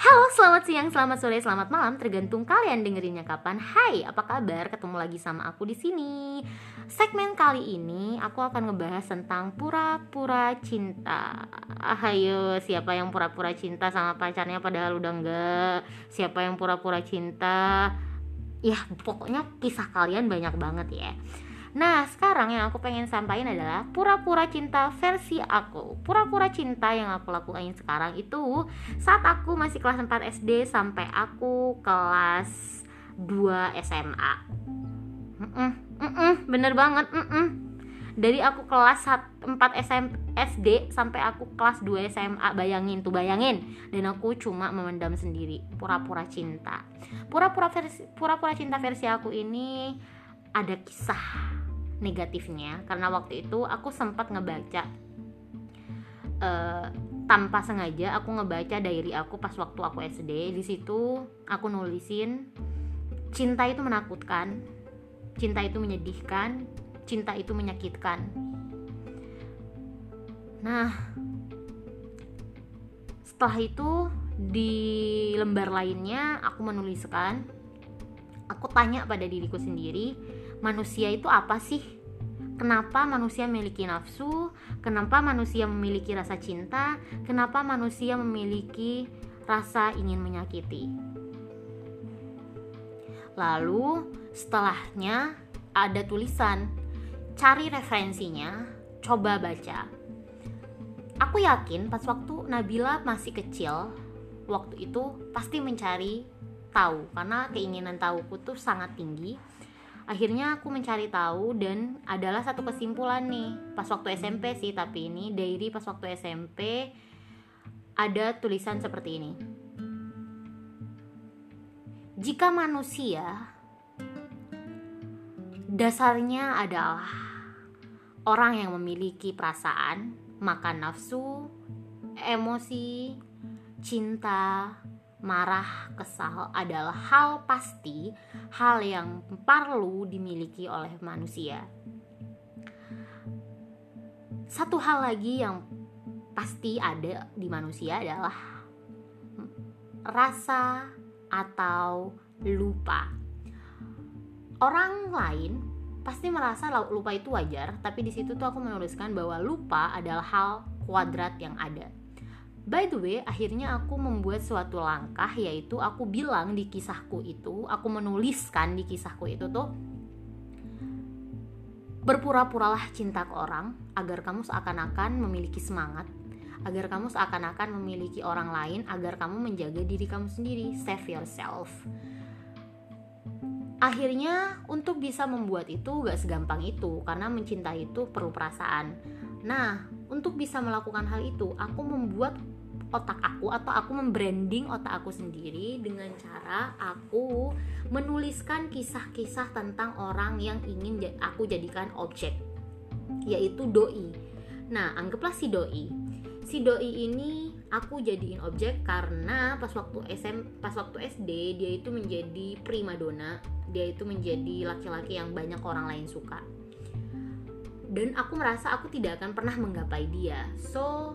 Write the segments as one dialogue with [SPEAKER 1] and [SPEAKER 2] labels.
[SPEAKER 1] Halo, selamat siang, selamat sore, selamat malam, tergantung kalian dengerinnya kapan. Hai, apa kabar? Ketemu lagi sama aku di sini. Segmen kali ini aku akan ngebahas tentang pura-pura cinta. Ayo, siapa yang pura-pura cinta sama pacarnya padahal udah enggak? Siapa yang pura-pura cinta? Ya, pokoknya kisah kalian banyak banget ya. Nah, sekarang yang aku pengen sampaikan adalah pura-pura cinta versi aku. Pura-pura cinta yang aku lakukan sekarang itu saat aku masih kelas 4 SD sampai aku kelas 2 SMA. Mm -mm, mm -mm, bener banget. Mm -mm. Dari aku kelas 4 SM, SD sampai aku kelas 2 SMA, bayangin tuh bayangin. Dan aku cuma memendam sendiri, pura-pura cinta. Pura-pura versi pura-pura cinta versi aku ini ada kisah negatifnya karena waktu itu aku sempat ngebaca uh, tanpa sengaja aku ngebaca diary aku pas waktu aku SD di situ aku nulisin cinta itu menakutkan cinta itu menyedihkan cinta itu menyakitkan. Nah setelah itu di lembar lainnya aku menuliskan aku tanya pada diriku sendiri manusia itu apa sih? Kenapa manusia memiliki nafsu? Kenapa manusia memiliki rasa cinta? Kenapa manusia memiliki rasa ingin menyakiti? Lalu setelahnya ada tulisan, cari referensinya, coba baca. Aku yakin pas waktu Nabila masih kecil, waktu itu pasti mencari tahu karena keinginan tahuku tuh sangat tinggi akhirnya aku mencari tahu dan adalah satu kesimpulan nih. Pas waktu SMP sih tapi ini diary pas waktu SMP ada tulisan seperti ini. Jika manusia dasarnya adalah orang yang memiliki perasaan maka nafsu emosi cinta marah, kesal adalah hal pasti, hal yang perlu dimiliki oleh manusia. Satu hal lagi yang pasti ada di manusia adalah rasa atau lupa. Orang lain pasti merasa lupa itu wajar, tapi di situ tuh aku menuliskan bahwa lupa adalah hal kuadrat yang ada By the way, akhirnya aku membuat suatu langkah yaitu aku bilang di kisahku itu, aku menuliskan di kisahku itu tuh berpura-puralah cinta ke orang agar kamu seakan-akan memiliki semangat, agar kamu seakan-akan memiliki orang lain, agar kamu menjaga diri kamu sendiri, save yourself. Akhirnya untuk bisa membuat itu gak segampang itu karena mencintai itu perlu perasaan. Nah, untuk bisa melakukan hal itu, aku membuat otak aku atau aku membranding otak aku sendiri dengan cara aku menuliskan kisah-kisah tentang orang yang ingin aku jadikan objek yaitu doi. Nah, anggaplah si doi. Si doi ini aku jadiin objek karena pas waktu SM pas waktu SD dia itu menjadi primadona, dia itu menjadi laki-laki yang banyak orang lain suka. Dan aku merasa aku tidak akan pernah menggapai dia. So,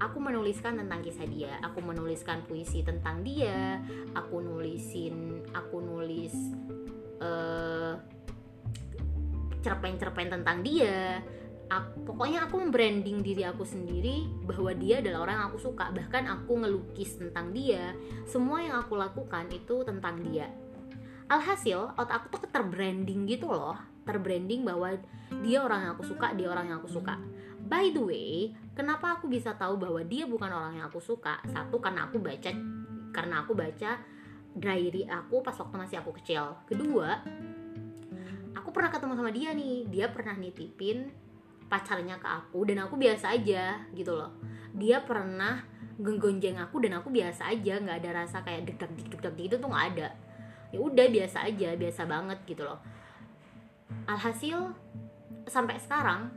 [SPEAKER 1] aku menuliskan tentang kisah dia. Aku menuliskan puisi tentang dia. Aku nulisin aku nulis uh, cerpen-cerpen tentang dia. Aku, pokoknya aku membranding diri aku sendiri bahwa dia adalah orang yang aku suka. Bahkan aku ngelukis tentang dia. Semua yang aku lakukan itu tentang dia. Alhasil otak aku tuh terbranding gitu loh. Terbranding bahwa dia orang yang aku suka dia orang yang aku suka by the way kenapa aku bisa tahu bahwa dia bukan orang yang aku suka? Satu karena aku baca karena aku baca diary aku pas waktu masih aku kecil. Kedua aku pernah ketemu sama dia nih. Dia pernah nitipin pacarnya ke aku dan aku biasa aja gitu loh. Dia pernah genggonjeng aku dan aku biasa aja. Nggak ada rasa kayak deg deg deg deg gitu tuh nggak ada. Ya udah biasa aja biasa banget gitu loh. Alhasil sampai sekarang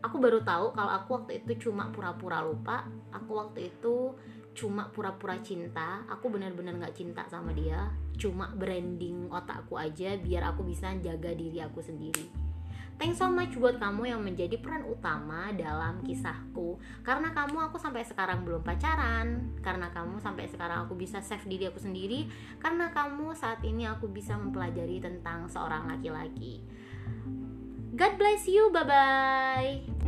[SPEAKER 1] aku baru tahu kalau aku waktu itu cuma pura-pura lupa. Aku waktu itu cuma pura-pura cinta. Aku benar-benar nggak cinta sama dia. Cuma branding otakku aja biar aku bisa jaga diri aku sendiri. Thanks so much buat kamu yang menjadi peran utama dalam kisahku. Karena kamu aku sampai sekarang belum pacaran. Karena kamu sampai sekarang aku bisa save diri aku sendiri. Karena kamu saat ini aku bisa mempelajari tentang seorang laki-laki God bless you, bye-bye